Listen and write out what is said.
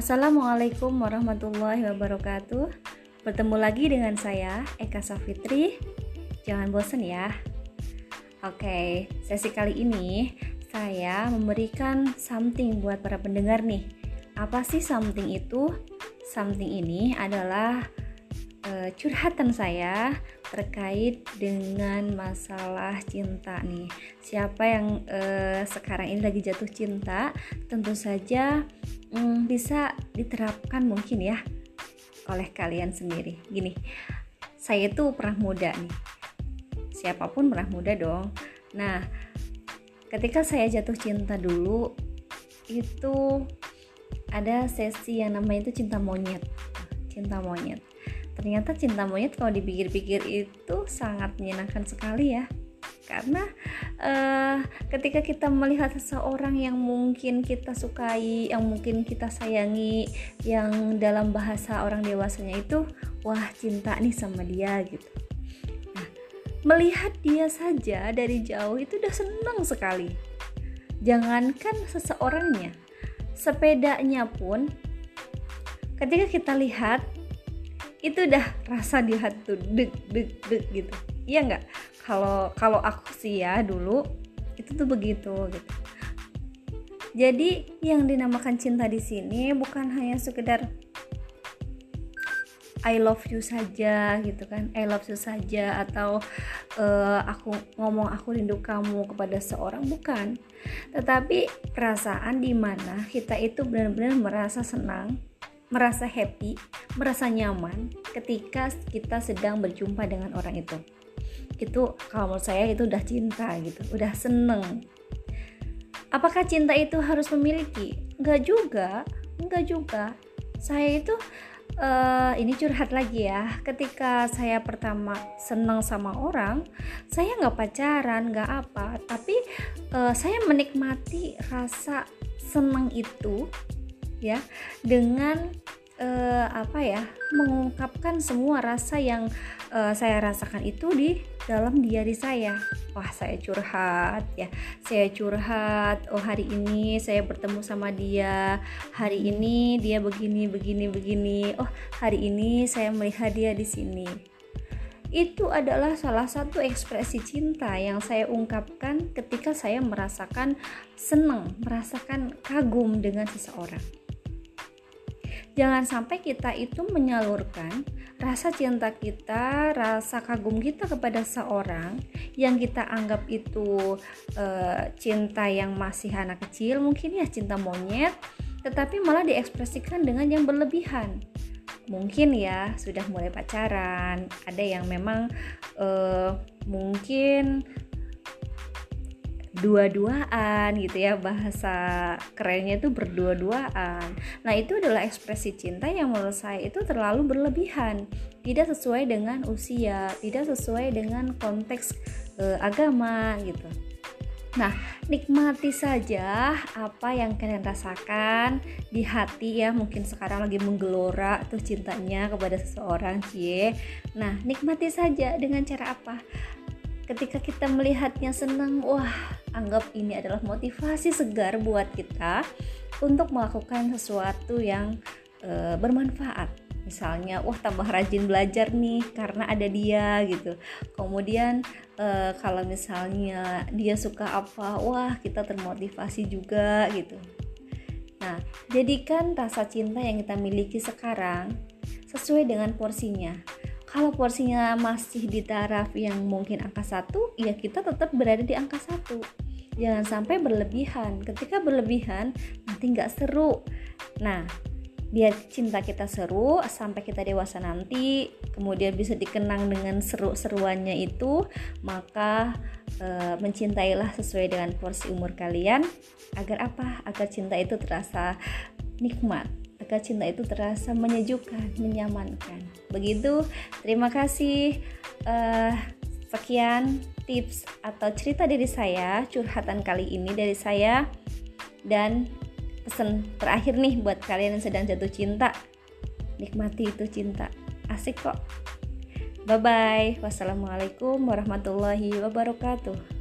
Assalamualaikum warahmatullahi wabarakatuh. Bertemu lagi dengan saya Eka Safitri. Jangan bosan ya. Oke, sesi kali ini saya memberikan something buat para pendengar nih. Apa sih something itu? Something ini adalah uh, curhatan saya terkait dengan masalah cinta nih. Siapa yang uh, sekarang ini lagi jatuh cinta, tentu saja um, bisa diterapkan mungkin ya oleh kalian sendiri. Gini, saya tuh pernah muda nih. Siapa pun pernah muda dong. Nah, ketika saya jatuh cinta dulu itu ada sesi yang namanya itu cinta monyet. Cinta monyet ternyata cinta monyet kalau dipikir-pikir itu sangat menyenangkan sekali ya karena uh, ketika kita melihat seseorang yang mungkin kita sukai, yang mungkin kita sayangi, yang dalam bahasa orang dewasanya itu, wah cinta nih sama dia gitu. Nah, melihat dia saja dari jauh itu udah senang sekali. Jangankan seseorangnya, sepedanya pun ketika kita lihat itu udah rasa di hati deg deg deg gitu. Iya nggak? Kalau kalau aku sih ya dulu itu tuh begitu gitu. Jadi yang dinamakan cinta di sini bukan hanya sekedar I love you saja gitu kan. I love you saja atau uh, aku ngomong aku rindu kamu kepada seorang bukan. Tetapi perasaan di mana kita itu benar-benar merasa senang merasa happy, merasa nyaman ketika kita sedang berjumpa dengan orang itu. Itu kalau menurut saya itu udah cinta gitu, udah seneng. Apakah cinta itu harus memiliki? Enggak juga, enggak juga. Saya itu uh, ini curhat lagi ya. Ketika saya pertama seneng sama orang, saya nggak pacaran, nggak apa, tapi uh, saya menikmati rasa seneng itu ya dengan uh, apa ya mengungkapkan semua rasa yang uh, saya rasakan itu di dalam diri saya. Wah saya curhat ya saya curhat oh hari ini saya bertemu sama dia hari ini dia begini begini begini oh hari ini saya melihat dia di sini. Itu adalah salah satu ekspresi cinta yang saya ungkapkan ketika saya merasakan senang, merasakan kagum dengan seseorang jangan sampai kita itu menyalurkan rasa cinta kita, rasa kagum kita kepada seorang yang kita anggap itu e, cinta yang masih anak kecil, mungkin ya cinta monyet, tetapi malah diekspresikan dengan yang berlebihan. Mungkin ya sudah mulai pacaran, ada yang memang e, mungkin dua-duaan gitu ya bahasa kerennya itu berdua-duaan nah itu adalah ekspresi cinta yang menurut saya itu terlalu berlebihan tidak sesuai dengan usia tidak sesuai dengan konteks e, agama gitu Nah, nikmati saja apa yang kalian rasakan di hati ya. Mungkin sekarang lagi menggelora tuh cintanya kepada seseorang, cie. Nah, nikmati saja dengan cara apa? Ketika kita melihatnya senang wah anggap ini adalah motivasi segar buat kita untuk melakukan sesuatu yang e, bermanfaat. Misalnya wah tambah rajin belajar nih karena ada dia gitu. Kemudian e, kalau misalnya dia suka apa wah kita termotivasi juga gitu. Nah jadikan rasa cinta yang kita miliki sekarang sesuai dengan porsinya kalau porsinya masih di taraf yang mungkin angka satu ya kita tetap berada di angka satu. Jangan sampai berlebihan. Ketika berlebihan nanti nggak seru. Nah biar cinta kita seru sampai kita dewasa nanti kemudian bisa dikenang dengan seru-seruannya itu maka e, mencintailah sesuai dengan porsi umur kalian agar apa? Agar cinta itu terasa nikmat agar cinta itu terasa menyejukkan, menyamankan. Begitu, terima kasih. Uh, sekian tips atau cerita dari saya, curhatan kali ini dari saya dan pesan terakhir nih buat kalian yang sedang jatuh cinta. Nikmati itu cinta. Asik kok. Bye bye. Wassalamualaikum warahmatullahi wabarakatuh.